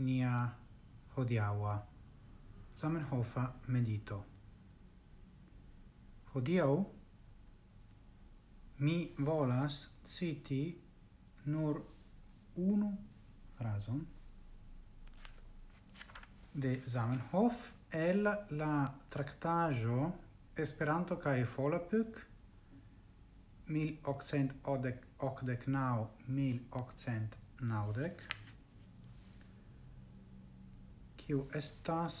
nia hodiaua Zamenhofa medito. Hodiau mi volas citi nur unu frazon de Zamenhof el la tractajo Esperanto kaj Volapük 1889 1890 kiu estas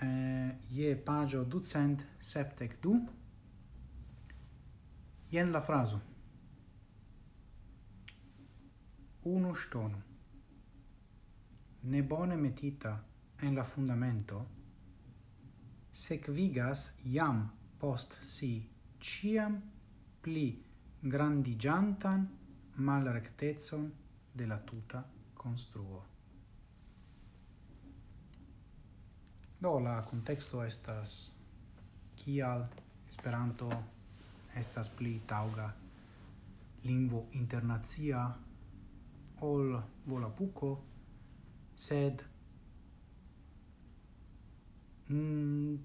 eh, je pagio ducent septec du, jen la frazo. Unu stono. ne bone metita en la fundamento, sequigas iam post si ciam pli grandigiantan malrectezon de la tuta construo. Do la contexto estas kial Esperanto estas pli tauga lingvo internacia ol volapuko sed mm,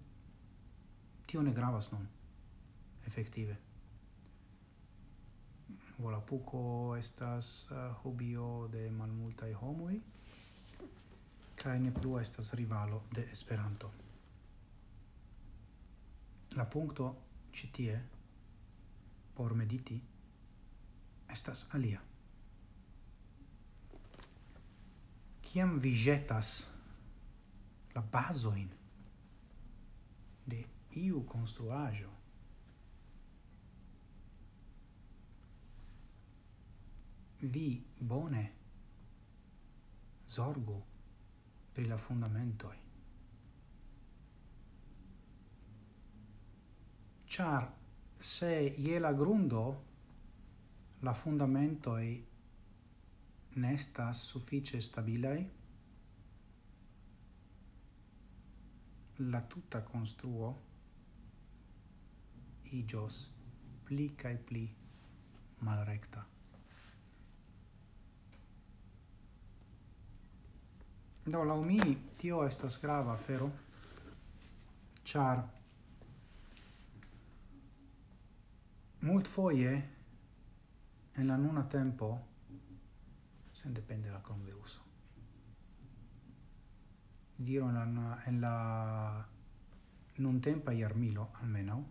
tio ne gravas nun efektive. Volapuko estas uh, hobio de malmultaj homoj kaj ne plu estas rivalo de Esperanto. La punkto ĉi tie por mediti estas alia. Kiam vi ĵetas la bazoin de iu konstruaĵo vi bone zorgu pri la fundamentoi. Char, se je la grundo la fundamentoi nestas suffice stabilei, la tuta construo igios pli cae pli malrecta. Do la mi tio estas grava fero char mult foie en la nuna tempo sen depende la conviuso diro en la, en la nun tempa jarmilo almeno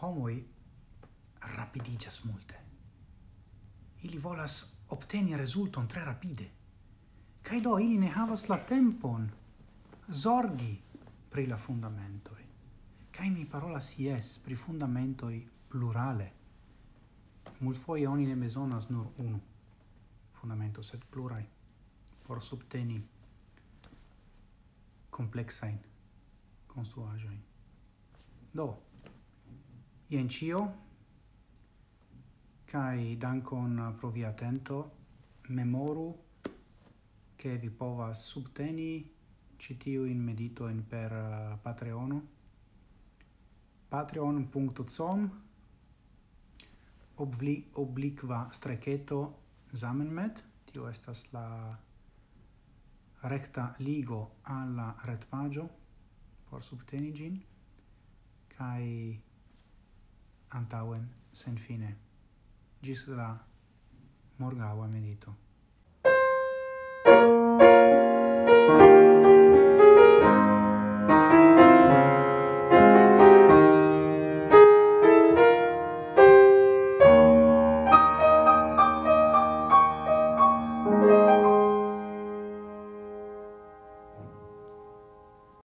homoi rapidiĝas multe. Ili volas obteni resulton tre rapide. Kaj do ili ne havas la tempon zorgi pri la fundamentoj. Kaj mi parolas jes pri fundamentoj plurale. Multfoje oni ne bezonas nur unu fundamento, sed pluraj por subteni kompleksajn konstruaĵojn. Do, jen ĉio kaj dankon pro via atento. Memoru che vi pova subteni citiu in medito in per uh, Patreon. patreon.com obli obliqua streketo Zamenmet. Tio estas la recta ligo alla retpagio por subteni gin kai antauen sen fine gis la morgaua medito.